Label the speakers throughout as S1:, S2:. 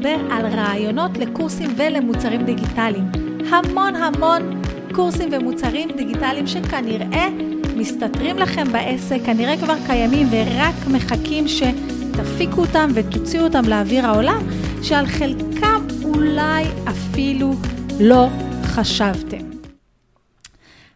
S1: נדבר על רעיונות לקורסים ולמוצרים דיגיטליים. המון המון קורסים ומוצרים דיגיטליים שכנראה מסתתרים לכם בעסק, כנראה כבר קיימים ורק מחכים שתפיקו אותם ותוציאו אותם לאוויר העולם, שעל חלקם אולי אפילו לא חשבתם.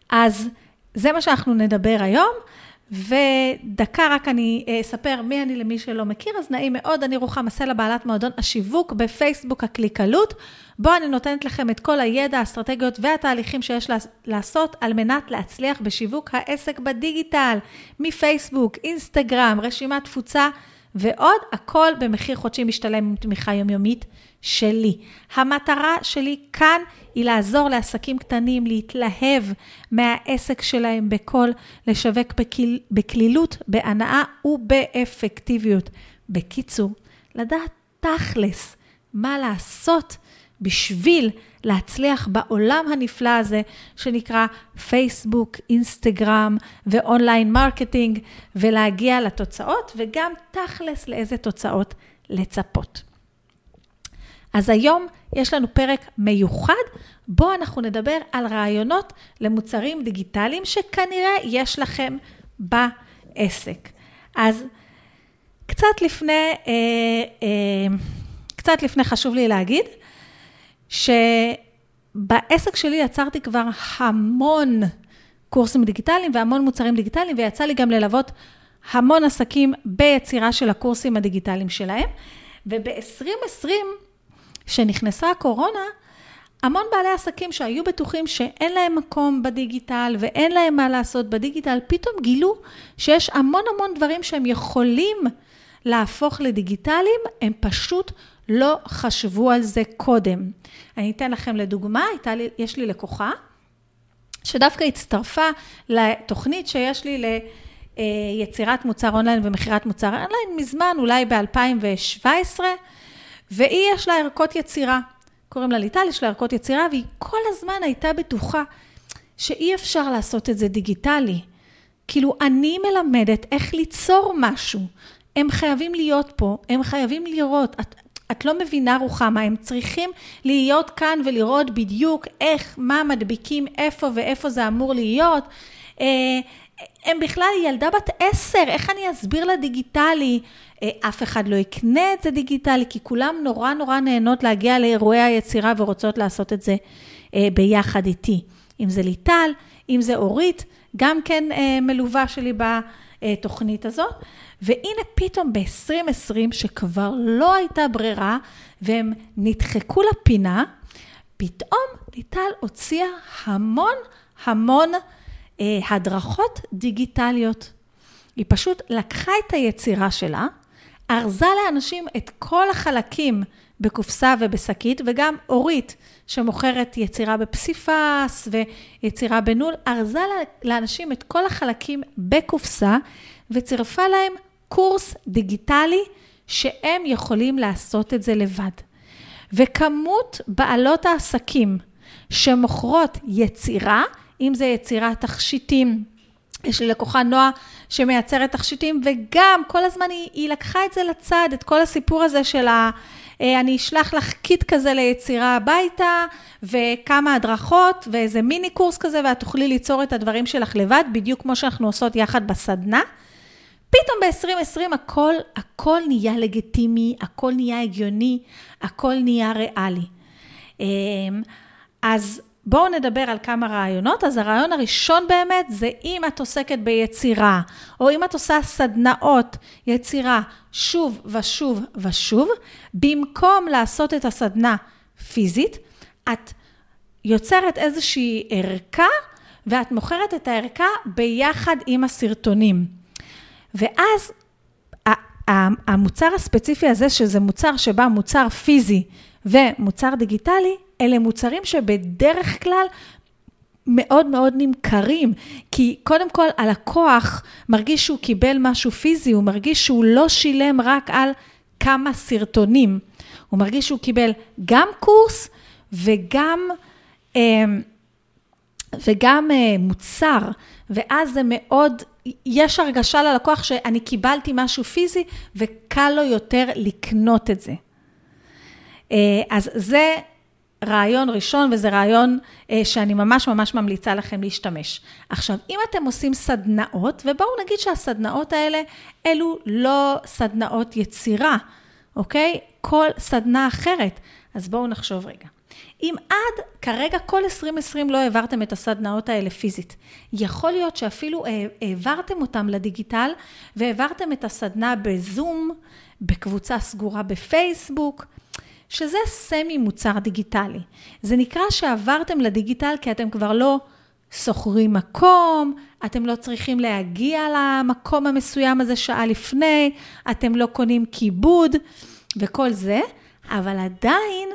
S1: אז זה מה שאנחנו נדבר היום. ודקה רק אני אה, אספר מי אני למי שלא מכיר, אז נעים מאוד, אני רוחמה סלע, בעלת מועדון השיווק בפייסבוק הקליקלות, בו אני נותנת לכם את כל הידע, האסטרטגיות והתהליכים שיש לעשות על מנת להצליח בשיווק העסק בדיגיטל, מפייסבוק, אינסטגרם, רשימת תפוצה. ועוד, הכל במחיר חודשי משתלם עם תמיכה יומיומית שלי. המטרה שלי כאן היא לעזור לעסקים קטנים להתלהב מהעסק שלהם בקול, לשווק בקל... בקלילות, בהנאה ובאפקטיביות. בקיצור, לדעת תכלס מה לעשות בשביל להצליח בעולם הנפלא הזה שנקרא פייסבוק, אינסטגרם ו online marketing, ולהגיע לתוצאות, וגם תכלס לאיזה תוצאות לצפות. אז היום יש לנו פרק מיוחד, בו אנחנו נדבר על רעיונות למוצרים דיגיטליים שכנראה יש לכם בעסק. אז קצת לפני, אה, אה, קצת לפני חשוב לי להגיד, שבעסק שלי יצרתי כבר המון קורסים דיגיטליים והמון מוצרים דיגיטליים, ויצא לי גם ללוות המון עסקים ביצירה של הקורסים הדיגיטליים שלהם. וב-2020, כשנכנסה הקורונה, המון בעלי עסקים שהיו בטוחים שאין להם מקום בדיגיטל ואין להם מה לעשות בדיגיטל, פתאום גילו שיש המון המון דברים שהם יכולים להפוך לדיגיטליים, הם פשוט לא חשבו על זה קודם. אני אתן לכם לדוגמה, לי, יש לי לקוחה שדווקא הצטרפה לתוכנית שיש לי ליצירת מוצר אונליין ומכירת מוצר אונליין מזמן, אולי ב-2017, והיא יש לה ערכות יצירה. קוראים לה ליטל, יש לה ערכות יצירה, והיא כל הזמן הייתה בטוחה שאי אפשר לעשות את זה דיגיטלי. כאילו, אני מלמדת איך ליצור משהו. הם חייבים להיות פה, הם חייבים לראות. את, את לא מבינה, רוחמה, הם צריכים להיות כאן ולראות בדיוק איך, מה מדביקים, איפה ואיפה זה אמור להיות. אה, הם בכלל, ילדה בת עשר, איך אני אסביר לה דיגיטלי? אה, אף אחד לא יקנה את זה דיגיטלי, כי כולם נורא נורא נהנות להגיע לאירועי היצירה ורוצות לעשות את זה אה, ביחד איתי. אם זה ליטל, אם זה אורית, גם כן מלווה שלי בתוכנית הזאת. והנה פתאום ב-2020, שכבר לא הייתה ברירה, והם נדחקו לפינה, פתאום ליטל הוציאה המון המון אה, הדרכות דיגיטליות. היא פשוט לקחה את היצירה שלה, ארזה לאנשים את כל החלקים בקופסה ובשקית, וגם אורית, שמוכרת יצירה בפסיפס ויצירה בנול, ארזה לאנשים את כל החלקים בקופסה, וצירפה להם קורס דיגיטלי שהם יכולים לעשות את זה לבד. וכמות בעלות העסקים שמוכרות יצירה, אם זה יצירת תכשיטים, יש לי לקוחה נועה שמייצרת תכשיטים, וגם כל הזמן היא, היא לקחה את זה לצד, את כל הסיפור הזה של ה... אה, אני אשלח לך קיט כזה ליצירה הביתה, וכמה הדרכות, ואיזה מיני קורס כזה, ואת תוכלי ליצור את הדברים שלך לבד, בדיוק כמו שאנחנו עושות יחד בסדנה. פתאום ב-2020 הכל, הכל נהיה לגיטימי, הכל נהיה הגיוני, הכל נהיה ריאלי. אמ, אז בואו נדבר על כמה רעיונות. אז הרעיון הראשון באמת זה אם את עוסקת ביצירה, או אם את עושה סדנאות יצירה שוב ושוב ושוב, במקום לעשות את הסדנה פיזית, את יוצרת איזושהי ערכה, ואת מוכרת את הערכה ביחד עם הסרטונים. ואז המוצר הספציפי הזה, שזה מוצר שבא מוצר פיזי ומוצר דיגיטלי, אלה מוצרים שבדרך כלל מאוד מאוד נמכרים, כי קודם כל הלקוח מרגיש שהוא קיבל משהו פיזי, הוא מרגיש שהוא לא שילם רק על כמה סרטונים, הוא מרגיש שהוא קיבל גם קורס וגם, אה, וגם אה, מוצר, ואז זה מאוד יש הרגשה ללקוח שאני קיבלתי משהו פיזי וקל לו יותר לקנות את זה. אז זה רעיון ראשון, וזה רעיון שאני ממש ממש ממליצה לכם להשתמש. עכשיו, אם אתם עושים סדנאות, ובואו נגיד שהסדנאות האלה, אלו לא סדנאות יצירה, אוקיי? כל סדנה אחרת. אז בואו נחשוב רגע. אם עד כרגע כל 2020 לא העברתם את הסדנאות האלה פיזית, יכול להיות שאפילו העברתם אותם לדיגיטל והעברתם את הסדנה בזום, בקבוצה סגורה בפייסבוק, שזה סמי מוצר דיגיטלי. זה נקרא שעברתם לדיגיטל כי אתם כבר לא שוכרים מקום, אתם לא צריכים להגיע למקום המסוים הזה שעה לפני, אתם לא קונים כיבוד וכל זה, אבל עדיין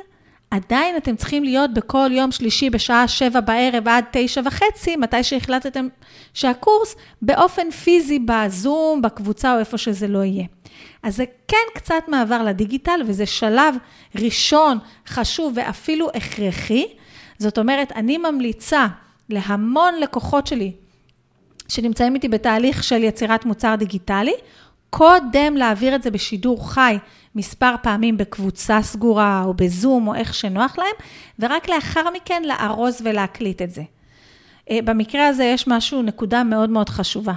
S1: עדיין אתם צריכים להיות בכל יום שלישי בשעה שבע בערב עד תשע וחצי, מתי שהחלטתם שהקורס, באופן פיזי בזום, בקבוצה או איפה שזה לא יהיה. אז זה כן קצת מעבר לדיגיטל, וזה שלב ראשון, חשוב ואפילו הכרחי. זאת אומרת, אני ממליצה להמון לקוחות שלי שנמצאים איתי בתהליך של יצירת מוצר דיגיטלי, קודם להעביר את זה בשידור חי מספר פעמים בקבוצה סגורה או בזום או איך שנוח להם, ורק לאחר מכן לארוז ולהקליט את זה. אה, במקרה הזה יש משהו, נקודה מאוד מאוד חשובה.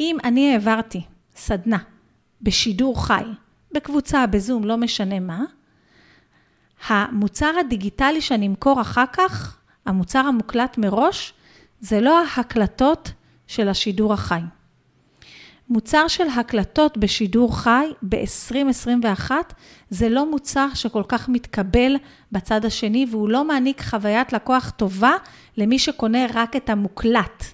S1: אם אני העברתי סדנה בשידור חי, בקבוצה, בזום, לא משנה מה, המוצר הדיגיטלי שאני אמכור אחר כך, המוצר המוקלט מראש, זה לא ההקלטות של השידור החי. מוצר של הקלטות בשידור חי ב-2021 זה לא מוצר שכל כך מתקבל בצד השני והוא לא מעניק חוויית לקוח טובה למי שקונה רק את המוקלט.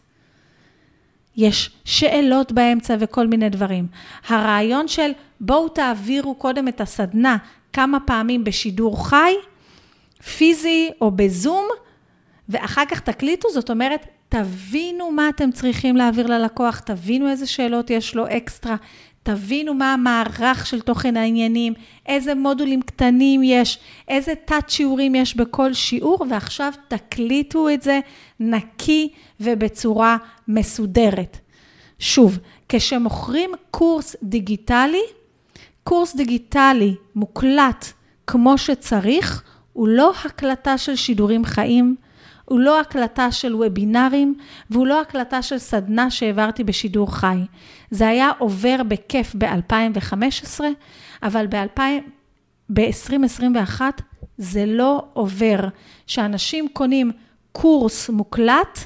S1: יש שאלות באמצע וכל מיני דברים. הרעיון של בואו תעבירו קודם את הסדנה כמה פעמים בשידור חי, פיזי או בזום, ואחר כך תקליטו, זאת אומרת, תבינו מה אתם צריכים להעביר ללקוח, תבינו איזה שאלות יש לו אקסטרה, תבינו מה המערך של תוכן העניינים, איזה מודולים קטנים יש, איזה תת-שיעורים יש בכל שיעור, ועכשיו תקליטו את זה נקי ובצורה מסודרת. שוב, כשמוכרים קורס דיגיטלי, קורס דיגיטלי מוקלט כמו שצריך, הוא לא הקלטה של שידורים חיים, הוא לא הקלטה של וובינארים, והוא לא הקלטה של סדנה שהעברתי בשידור חי. זה היה עובר בכיף ב-2015, אבל ב-2021 זה לא עובר. שאנשים קונים קורס מוקלט,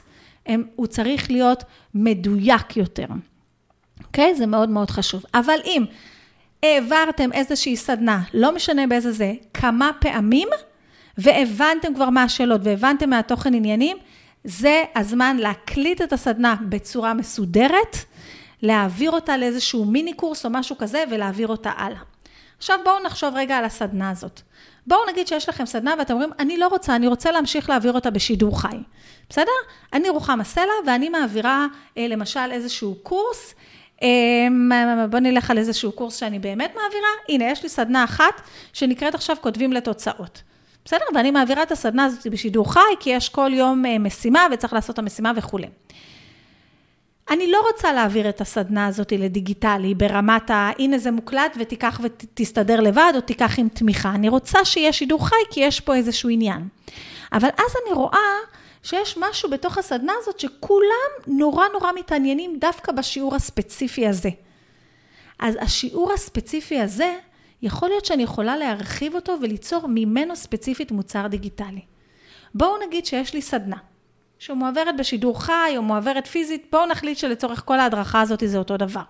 S1: הם, הוא צריך להיות מדויק יותר. אוקיי? Okay? זה מאוד מאוד חשוב. אבל אם העברתם איזושהי סדנה, לא משנה באיזה זה, כמה פעמים, והבנתם כבר מה השאלות והבנתם מהתוכן עניינים, זה הזמן להקליט את הסדנה בצורה מסודרת, להעביר אותה לאיזשהו מיני קורס או משהו כזה ולהעביר אותה הלאה. עכשיו בואו נחשוב רגע על הסדנה הזאת. בואו נגיד שיש לכם סדנה ואתם אומרים, אני לא רוצה, אני רוצה להמשיך להעביר אותה בשידור חי. בסדר? אני רוחמה סלע ואני מעבירה אה, למשל איזשהו קורס. אה, בואו נלך על איזשהו קורס שאני באמת מעבירה. הנה, יש לי סדנה אחת שנקראת עכשיו כותבים לתוצאות. בסדר? ואני מעבירה את הסדנה הזאת בשידור חי, כי יש כל יום אה, משימה וצריך לעשות את המשימה וכולי. אני לא רוצה להעביר את הסדנה הזאת לדיגיטלי ברמת ה... הנה זה מוקלט ותיקח ותסתדר לבד, או תיקח עם תמיכה. אני רוצה שיהיה שידור חי, כי יש פה איזשהו עניין. אבל אז אני רואה שיש משהו בתוך הסדנה הזאת שכולם נורא נורא מתעניינים דווקא בשיעור הספציפי הזה. אז השיעור הספציפי הזה, יכול להיות שאני יכולה להרחיב אותו וליצור ממנו ספציפית מוצר דיגיטלי. בואו נגיד שיש לי סדנה, שמועברת בשידור חי או מועברת פיזית, בואו נחליט שלצורך כל ההדרכה הזאת זה אותו דבר.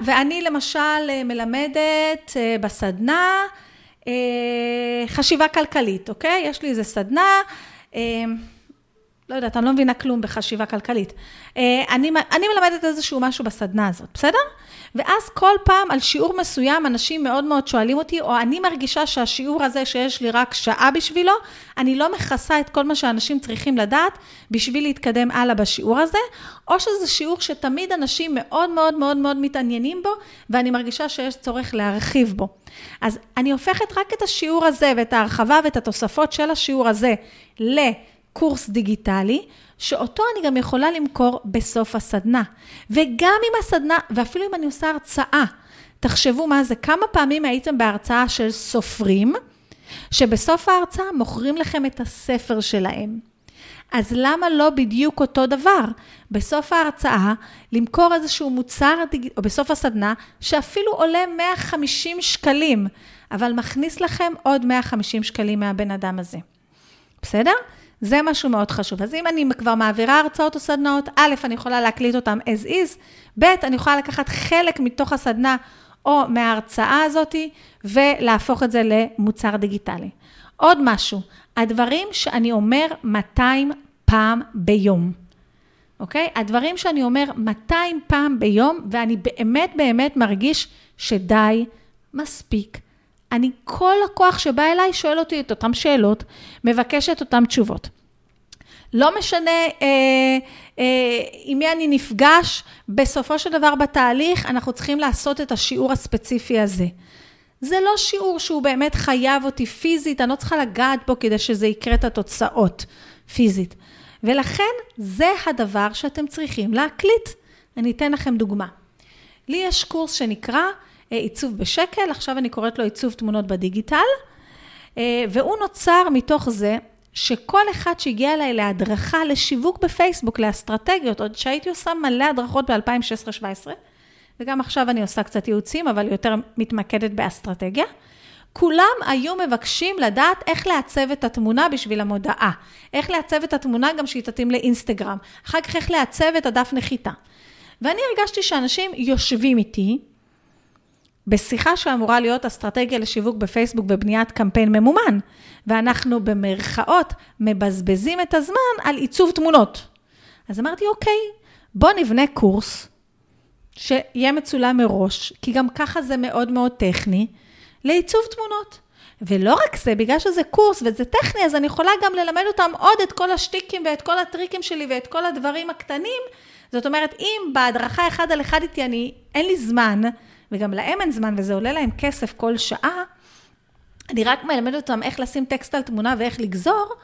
S1: ואני למשל מלמדת אה, בסדנה אה, חשיבה כלכלית, אוקיי? יש לי איזה סדנה, אה, לא יודעת, אני לא מבינה כלום בחשיבה כלכלית. אני, אני מלמדת איזשהו משהו בסדנה הזאת, בסדר? ואז כל פעם על שיעור מסוים אנשים מאוד מאוד שואלים אותי, או אני מרגישה שהשיעור הזה שיש לי רק שעה בשבילו, אני לא מכסה את כל מה שאנשים צריכים לדעת בשביל להתקדם הלאה בשיעור הזה, או שזה שיעור שתמיד אנשים מאוד מאוד מאוד מאוד מתעניינים בו, ואני מרגישה שיש צורך להרחיב בו. אז אני הופכת רק את השיעור הזה ואת ההרחבה ואת התוספות של השיעור הזה לקורס דיגיטלי, שאותו אני גם יכולה למכור בסוף הסדנה. וגם אם הסדנה, ואפילו אם אני עושה הרצאה, תחשבו מה זה, כמה פעמים הייתם בהרצאה של סופרים, שבסוף ההרצאה מוכרים לכם את הספר שלהם. אז למה לא בדיוק אותו דבר? בסוף ההרצאה, למכור איזשהו מוצר, או בסוף הסדנה, שאפילו עולה 150 שקלים, אבל מכניס לכם עוד 150 שקלים מהבן אדם הזה. בסדר? זה משהו מאוד חשוב. אז אם אני כבר מעבירה הרצאות או סדנאות, א', אני יכולה להקליט אותם as is, ב', אני יכולה לקחת חלק מתוך הסדנה או מההרצאה הזאתי, ולהפוך את זה למוצר דיגיטלי. עוד משהו, הדברים שאני אומר 200 פעם ביום, אוקיי? הדברים שאני אומר 200 פעם ביום, ואני באמת באמת מרגיש שדי, מספיק. אני, כל לקוח שבא אליי שואל אותי את אותן שאלות, מבקש את אותן תשובות. לא משנה אה, אה, עם מי אני נפגש, בסופו של דבר בתהליך אנחנו צריכים לעשות את השיעור הספציפי הזה. זה לא שיעור שהוא באמת חייב אותי פיזית, אני לא צריכה לגעת בו כדי שזה יקרה את התוצאות פיזית. ולכן זה הדבר שאתם צריכים להקליט. אני אתן לכם דוגמה. לי יש קורס שנקרא עיצוב בשקל, עכשיו אני קוראת לו עיצוב תמונות בדיגיטל, אה, והוא נוצר מתוך זה שכל אחד שהגיע אליי להדרכה, לשיווק בפייסבוק, לאסטרטגיות, עוד שהייתי עושה מלא הדרכות ב-2016-2017, וגם עכשיו אני עושה קצת ייעוצים, אבל יותר מתמקדת באסטרטגיה. כולם היו מבקשים לדעת איך לעצב את התמונה בשביל המודעה. איך לעצב את התמונה גם שהיא תתאים לאינסטגרם. אחר כך איך לעצב את הדף נחיתה. ואני הרגשתי שאנשים יושבים איתי, בשיחה שאמורה להיות אסטרטגיה לשיווק בפייסבוק ובניית קמפיין ממומן, ואנחנו במרכאות מבזבזים את הזמן על עיצוב תמונות. אז אמרתי, אוקיי, בוא נבנה קורס שיהיה מצולם מראש, כי גם ככה זה מאוד מאוד טכני, לעיצוב תמונות. ולא רק זה, בגלל שזה קורס וזה טכני, אז אני יכולה גם ללמד אותם עוד את כל השטיקים ואת כל הטריקים שלי ואת כל הדברים הקטנים. זאת אומרת, אם בהדרכה אחד על אחד איתי אני, אין לי זמן, וגם להם אין זמן וזה עולה להם כסף כל שעה, אני רק מלמד אותם איך לשים טקסט על תמונה ואיך לגזור,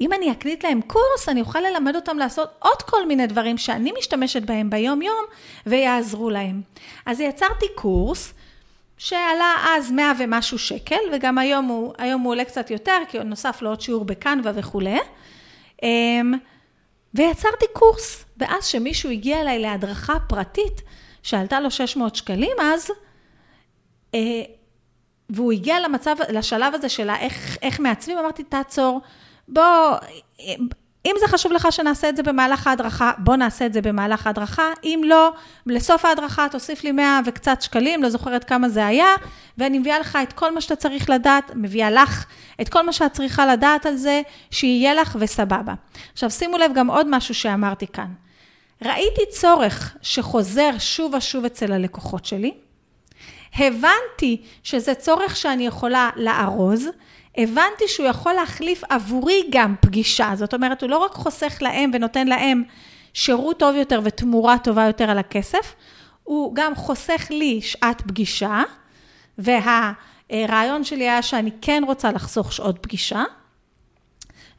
S1: אם אני אקליט להם קורס, אני אוכל ללמד אותם לעשות עוד כל מיני דברים שאני משתמשת בהם ביום-יום ויעזרו להם. אז יצרתי קורס שעלה אז 100 ומשהו שקל, וגם היום הוא, היום הוא עולה קצת יותר, כי נוסף לו עוד שיעור ב Canva וכולי. אמ, ויצרתי קורס, ואז כשמישהו הגיע אליי להדרכה פרטית, שעלתה לו 600 שקלים אז, אה, והוא הגיע למצב, לשלב הזה של איך, איך מעצבים, אמרתי, תעצור, בוא, אם זה חשוב לך שנעשה את זה במהלך ההדרכה, בוא נעשה את זה במהלך ההדרכה. אם לא, לסוף ההדרכה תוסיף לי 100 וקצת שקלים, לא זוכרת כמה זה היה, ואני מביאה לך את כל מה שאתה צריך לדעת, מביאה לך את כל מה שאת צריכה לדעת על זה, שיהיה לך וסבבה. עכשיו, שימו לב גם עוד משהו שאמרתי כאן. ראיתי צורך שחוזר שוב ושוב אצל הלקוחות שלי, הבנתי שזה צורך שאני יכולה לארוז, הבנתי שהוא יכול להחליף עבורי גם פגישה. זאת אומרת, הוא לא רק חוסך להם ונותן להם שירות טוב יותר ותמורה טובה יותר על הכסף, הוא גם חוסך לי שעת פגישה, והרעיון שלי היה שאני כן רוצה לחסוך שעות פגישה.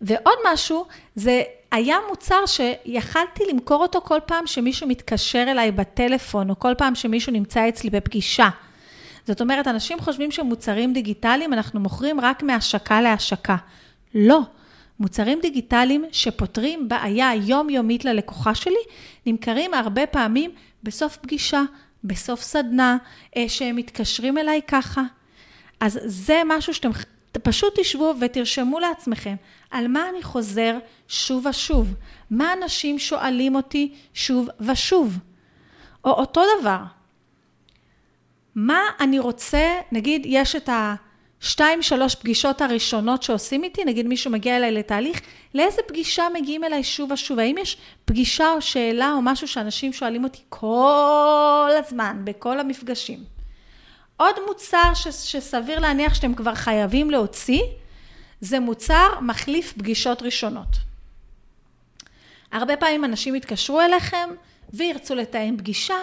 S1: ועוד משהו, זה היה מוצר שיכלתי למכור אותו כל פעם שמישהו מתקשר אליי בטלפון, או כל פעם שמישהו נמצא אצלי בפגישה. זאת אומרת, אנשים חושבים שמוצרים דיגיטליים אנחנו מוכרים רק מהשקה להשקה. לא. מוצרים דיגיטליים שפותרים בעיה יומיומית ללקוחה שלי, נמכרים הרבה פעמים בסוף פגישה, בסוף סדנה, אה, שהם מתקשרים אליי ככה. אז זה משהו שאתם פשוט תשבו ותרשמו לעצמכם על מה אני חוזר שוב ושוב. מה אנשים שואלים אותי שוב ושוב. או אותו דבר, מה אני רוצה, נגיד יש את השתיים, שלוש פגישות הראשונות שעושים איתי, נגיד מישהו מגיע אליי לתהליך, לאיזה פגישה מגיעים אליי שוב ושוב? האם יש פגישה או שאלה או משהו שאנשים שואלים אותי כל הזמן, בכל המפגשים? עוד מוצר ש, שסביר להניח שאתם כבר חייבים להוציא, זה מוצר מחליף פגישות ראשונות. הרבה פעמים אנשים יתקשרו אליכם וירצו לתאם פגישה,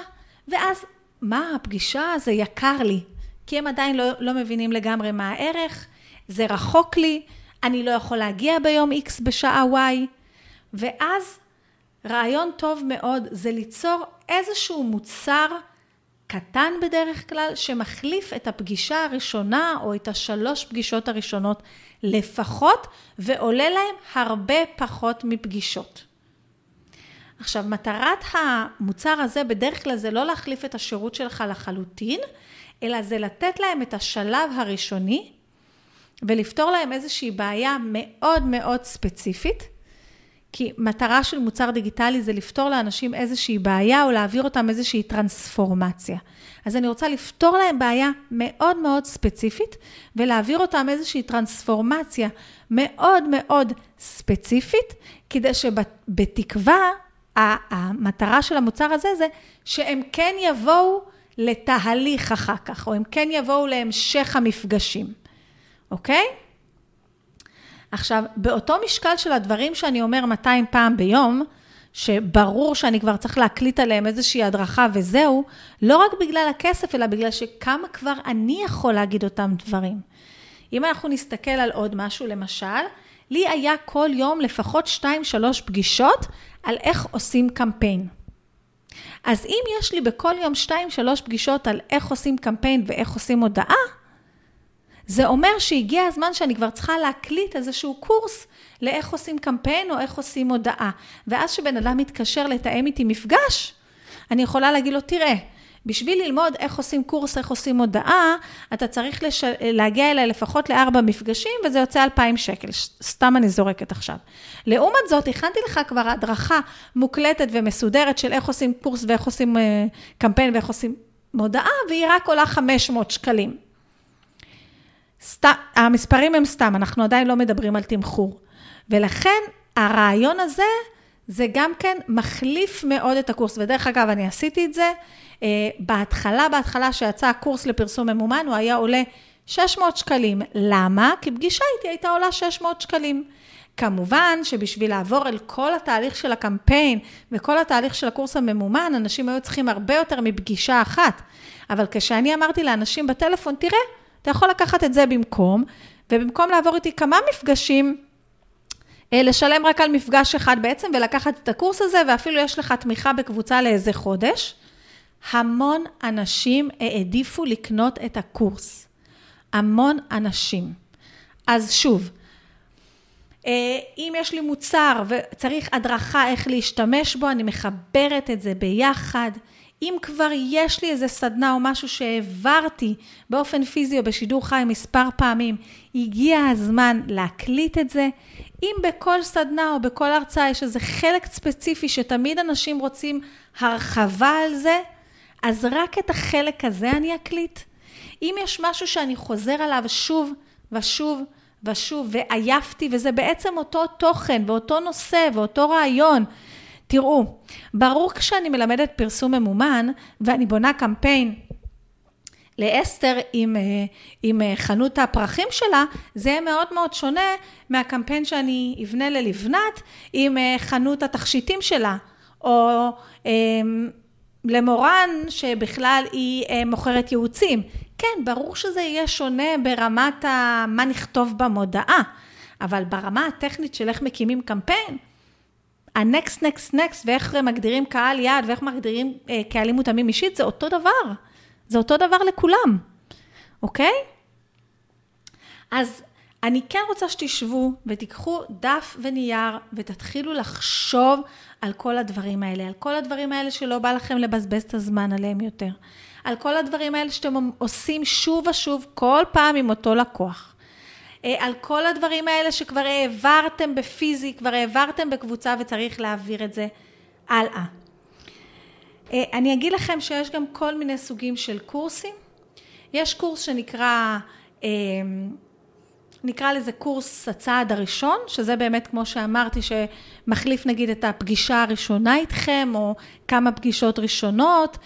S1: ואז מה, הפגישה? זה יקר לי, כי הם עדיין לא, לא מבינים לגמרי מה הערך, זה רחוק לי, אני לא יכול להגיע ביום X בשעה Y, ואז רעיון טוב מאוד זה ליצור איזשהו מוצר קטן בדרך כלל, שמחליף את הפגישה הראשונה או את השלוש פגישות הראשונות לפחות, ועולה להם הרבה פחות מפגישות. עכשיו, מטרת המוצר הזה בדרך כלל זה לא להחליף את השירות שלך לחלוטין, אלא זה לתת להם את השלב הראשוני ולפתור להם איזושהי בעיה מאוד מאוד ספציפית, כי מטרה של מוצר דיגיטלי זה לפתור לאנשים איזושהי בעיה או להעביר אותם איזושהי טרנספורמציה. אז אני רוצה לפתור להם בעיה מאוד מאוד ספציפית ולהעביר אותם איזושהי טרנספורמציה מאוד מאוד ספציפית, כדי שבתקווה, המטרה של המוצר הזה זה שהם כן יבואו לתהליך אחר כך, או הם כן יבואו להמשך המפגשים, אוקיי? עכשיו, באותו משקל של הדברים שאני אומר 200 פעם ביום, שברור שאני כבר צריך להקליט עליהם איזושהי הדרכה וזהו, לא רק בגלל הכסף, אלא בגלל שכמה כבר אני יכול להגיד אותם דברים. אם אנחנו נסתכל על עוד משהו, למשל, לי היה כל יום לפחות 2-3 פגישות על איך עושים קמפיין. אז אם יש לי בכל יום 2-3 פגישות על איך עושים קמפיין ואיך עושים הודעה, זה אומר שהגיע הזמן שאני כבר צריכה להקליט איזשהו קורס לאיך עושים קמפיין או איך עושים הודעה. ואז כשבן אדם מתקשר לתאם איתי מפגש, אני יכולה להגיד לו, תראה, בשביל ללמוד איך עושים קורס, איך עושים הודעה, אתה צריך לש... להגיע אליי לפחות לארבע מפגשים, וזה יוצא 2,000 שקל. סתם אני זורקת עכשיו. לעומת זאת, הכנתי לך כבר הדרכה מוקלטת ומסודרת של איך עושים קורס ואיך עושים אה, קמפיין ואיך עושים הודעה, והיא רק עולה 500 שקלים. סת... המספרים הם סתם, אנחנו עדיין לא מדברים על תמחור. ולכן הרעיון הזה, זה גם כן מחליף מאוד את הקורס. ודרך אגב, אני עשיתי את זה, uh, בהתחלה, בהתחלה שיצא הקורס לפרסום ממומן, הוא היה עולה 600 שקלים. למה? כי פגישה איתי הייתה עולה 600 שקלים. כמובן שבשביל לעבור אל כל התהליך של הקמפיין וכל התהליך של הקורס הממומן, אנשים היו צריכים הרבה יותר מפגישה אחת. אבל כשאני אמרתי לאנשים בטלפון, תראה, אתה יכול לקחת את זה במקום, ובמקום לעבור איתי כמה מפגשים, אה, לשלם רק על מפגש אחד בעצם, ולקחת את הקורס הזה, ואפילו יש לך תמיכה בקבוצה לאיזה חודש. המון אנשים העדיפו לקנות את הקורס. המון אנשים. אז שוב, אה, אם יש לי מוצר וצריך הדרכה איך להשתמש בו, אני מחברת את זה ביחד. אם כבר יש לי איזה סדנה או משהו שהעברתי באופן פיזי או בשידור חי מספר פעמים, הגיע הזמן להקליט את זה. אם בכל סדנה או בכל הרצאה יש איזה חלק ספציפי שתמיד אנשים רוצים הרחבה על זה, אז רק את החלק הזה אני אקליט. אם יש משהו שאני חוזר עליו שוב ושוב ושוב ועייפתי, וזה בעצם אותו תוכן ואותו נושא ואותו רעיון, תראו, ברור כשאני מלמדת פרסום ממומן ואני בונה קמפיין לאסתר עם, אה, עם אה, חנות הפרחים שלה, זה יהיה מאוד מאוד שונה מהקמפיין שאני אבנה ללבנת עם אה, חנות התכשיטים שלה, או למורן שבכלל היא מוכרת ייעוצים. כן, ברור שזה יהיה שונה ברמת ה... מה נכתוב במודעה, אבל ברמה הטכנית של איך מקימים קמפיין, הנקסט, נקסט, נקסט, ואיך מגדירים קהל יעד ואיך מגדירים אה, קהלים מותאמים אישית, זה אותו דבר. זה אותו דבר לכולם, אוקיי? אז אני כן רוצה שתשבו ותיקחו דף ונייר ותתחילו לחשוב על כל הדברים האלה, על כל הדברים האלה שלא בא לכם לבזבז את הזמן עליהם יותר, על כל הדברים האלה שאתם עושים שוב ושוב כל פעם עם אותו לקוח. אה, על כל הדברים האלה שכבר העברתם בפיזי, כבר העברתם בקבוצה וצריך להעביר את זה הלאה. אה, אני אגיד לכם שיש גם כל מיני סוגים של קורסים. יש קורס שנקרא, אה, נקרא לזה קורס הצעד הראשון, שזה באמת, כמו שאמרתי, שמחליף נגיד את הפגישה הראשונה איתכם, או כמה פגישות ראשונות,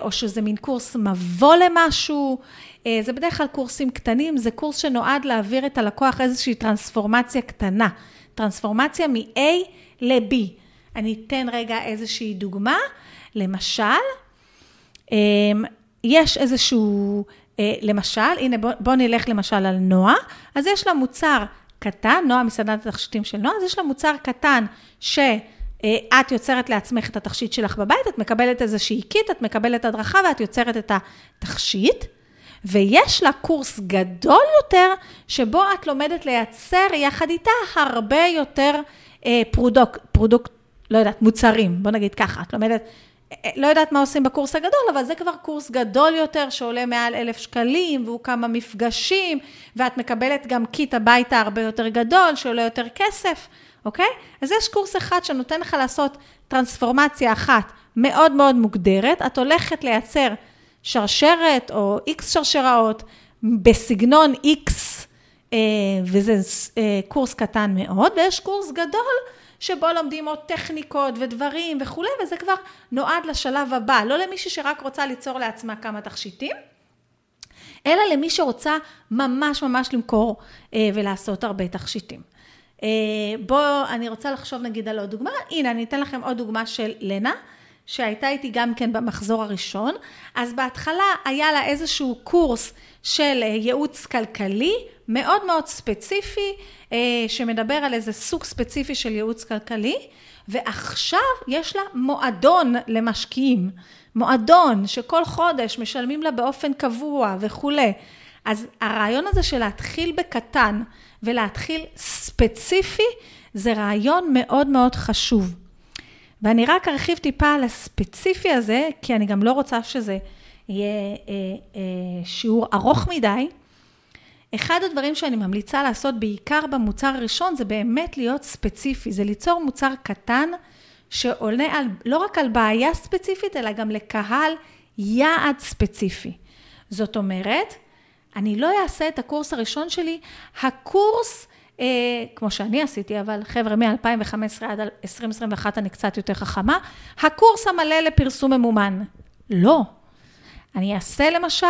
S1: או שזה מין קורס מבוא למשהו. אה, זה בדרך כלל קורסים קטנים, זה קורס שנועד להעביר את הלקוח איזושהי טרנספורמציה קטנה. טרנספורמציה מ-A ל-B. אני אתן רגע איזושהי דוגמה. למשל, אמ, יש איזשהו, אה, למשל, הנה בואו בוא נלך למשל על נועה, אז יש לה מוצר קטן, נועה מסעדת התכשיטים של נועה, אז יש לה מוצר קטן ש... אה, את יוצרת לעצמך את התכשיט שלך בבית, את מקבלת איזושהי קיט, את מקבלת הדרכה ואת יוצרת את התכשיט. ויש לה קורס גדול יותר, שבו את לומדת לייצר יחד איתה הרבה יותר אה, product, product, לא יודעת, מוצרים, בוא נגיד ככה, את לומדת, לא יודעת מה עושים בקורס הגדול, אבל זה כבר קורס גדול יותר, שעולה מעל אלף שקלים, והוא כמה מפגשים, ואת מקבלת גם קיט הביתה הרבה יותר גדול, שעולה יותר כסף, אוקיי? אז יש קורס אחד שנותן לך לעשות טרנספורמציה אחת מאוד מאוד מוגדרת, את הולכת לייצר שרשרת או איקס שרשראות בסגנון איקס, אה, וזה אה, קורס קטן מאוד, ויש קורס גדול שבו לומדים עוד טכניקות ודברים וכולי, וזה כבר נועד לשלב הבא, לא למישהי שרק רוצה ליצור לעצמה כמה תכשיטים. אלא למי שרוצה ממש ממש למכור אה, ולעשות הרבה תכשיטים. אה, בואו, אני רוצה לחשוב נגיד על עוד דוגמה. הנה, אני אתן לכם עוד דוגמה של לנה. שהייתה איתי גם כן במחזור הראשון, אז בהתחלה היה לה איזשהו קורס של אה, ייעוץ כלכלי, מאוד מאוד ספציפי, אה, שמדבר על איזה סוג ספציפי של ייעוץ כלכלי, ועכשיו יש לה מועדון למשקיעים, מועדון שכל חודש משלמים לה באופן קבוע וכולי. אז הרעיון הזה של להתחיל בקטן ולהתחיל ספציפי, זה רעיון מאוד מאוד חשוב. ואני רק ארחיב טיפה על הספציפי הזה, כי אני גם לא רוצה שזה יהיה אה, אה, שיעור ארוך מדי. אחד הדברים שאני ממליצה לעשות בעיקר במוצר הראשון, זה באמת להיות ספציפי, זה ליצור מוצר קטן שעונה על, לא רק על בעיה ספציפית, אלא גם לקהל יעד ספציפי. זאת אומרת, אני לא אעשה את הקורס הראשון שלי, הקורס כמו שאני עשיתי, אבל חבר'ה, מ-2015 עד 2021 אני קצת יותר חכמה, הקורס המלא לפרסום ממומן. לא. אני אעשה למשל,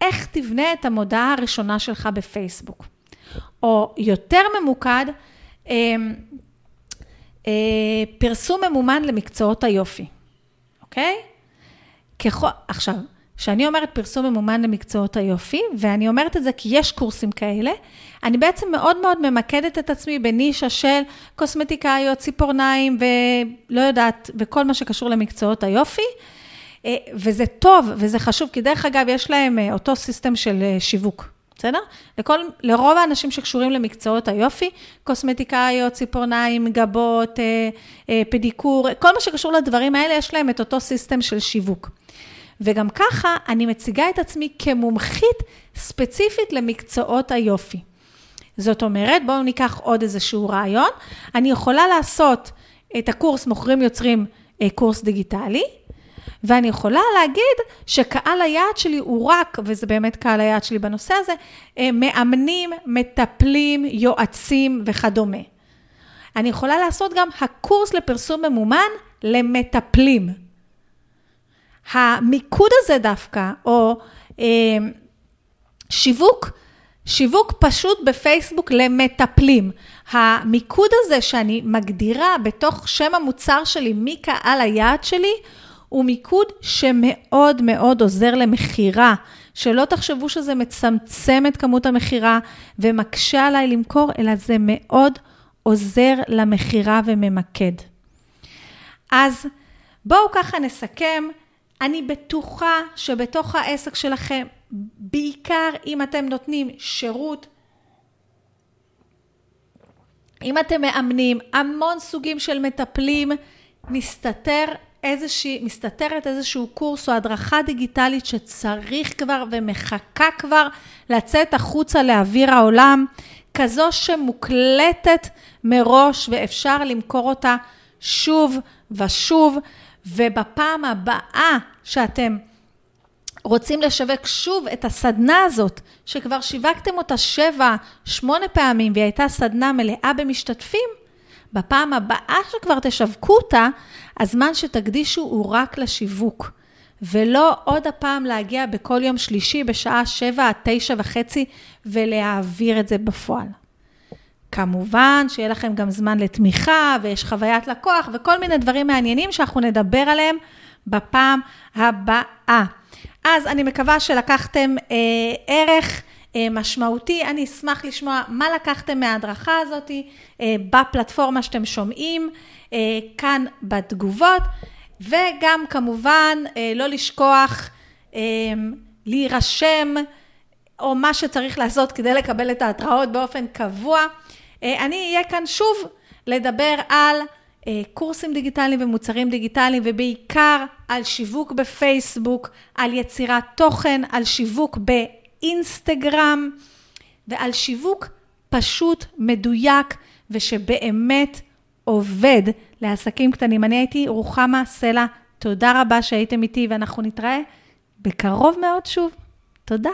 S1: איך תבנה את המודעה הראשונה שלך בפייסבוק. או יותר ממוקד, אה, אה, פרסום ממומן למקצועות היופי, אוקיי? ככל, עכשיו, כשאני אומרת פרסום ממומן למקצועות היופי, ואני אומרת את זה כי יש קורסים כאלה, אני בעצם מאוד מאוד ממקדת את עצמי בנישה של קוסמטיקאיות, ציפורניים ולא יודעת, וכל מה שקשור למקצועות היופי. אה, וזה טוב וזה חשוב, כי דרך אגב, יש להם אה, אותו system של אה, שיווק, בסדר? לכל, לרוב האנשים שקשורים למקצועות היופי, קוסמטיקאיות, ציפורניים, גבות, פדיקור, כל מה שקשור לדברים האלה, יש להם את אותו system של שיווק. וגם ככה אני מציגה את עצמי כמומחית ספציפית למקצועות היופי. זאת אומרת, בואו ניקח עוד איזשהו רעיון. אני יכולה לעשות את הקורס מוכרים יוצרים אה, קורס דיגיטלי, ואני יכולה להגיד שקהל היעד שלי הוא רק, וזה באמת קהל היעד שלי בנושא הזה, אה, מאמנים, מטפלים, יועצים וכדומה. אני יכולה לעשות גם הקורס לפרסום ממומן למטפלים. המיקוד הזה דווקא, או אה, שיווק, שיווק פשוט בפייסבוק למטפלים. המיקוד הזה שאני מגדירה בתוך שם המוצר שלי, מי קהל היעד שלי, הוא מיקוד שמאוד מאוד עוזר למכירה. שלא תחשבו שזה מצמצם את כמות המכירה ומקשה עליי למכור, אלא זה מאוד עוזר למכירה וממקד. אז בואו ככה נסכם אני בטוחה שבתוך העסק שלכם, בעיקר אם אתם נותנים שירות, אם אתם מאמנים המון סוגים של מטפלים, מסתתר איזושהי, מסתתרת איזשהו קורס או הדרכה דיגיטלית שצריך כבר ומחכה כבר לצאת החוצה לאוויר העולם, כזו שמוקלטת מראש ואפשר למכור אותה שוב ושוב. ובפעם הבאה שאתם רוצים לשווק שוב את הסדנה הזאת, שכבר שיווקתם אותה שבע, שמונה פעמים והיא הייתה סדנה מלאה במשתתפים, בפעם הבאה שכבר תשווקו אותה, הזמן שתקדישו הוא רק לשיווק. ולא עוד הפעם להגיע בכל יום שלישי בשעה שבע עד תשע וחצי ולהעביר את זה בפועל. כמובן שיהיה לכם גם זמן לתמיכה ויש חוויית לקוח וכל מיני דברים מעניינים שאנחנו נדבר עליהם בפעם הבאה. אז אני מקווה שלקחתם אה, ערך משמעותי. אני אשמח לשמוע מה לקחתם מההדרכה הזאת בפלטפורמה שאתם שומעים, כאן בתגובות, וגם כמובן לא לשכוח להירשם. או מה שצריך לעשות כדי לקבל את ההתראות באופן קבוע. אה, אני אהיה כאן שוב לדבר על אה, קורסים דיגיטליים ומוצרים דיגיטליים, ובעיקר על שיווק בפייסבוק, על יצירת תוכן, על שיווק באינסטגרם, ועל שיווק פשוט, מדויק, ושבאמת עובד לעסקים קטנים. אני הייתי רוחמה סלע, תודה רבה שהייתם איתי, ואנחנו נתראה בקרוב מאוד שוב. תודה.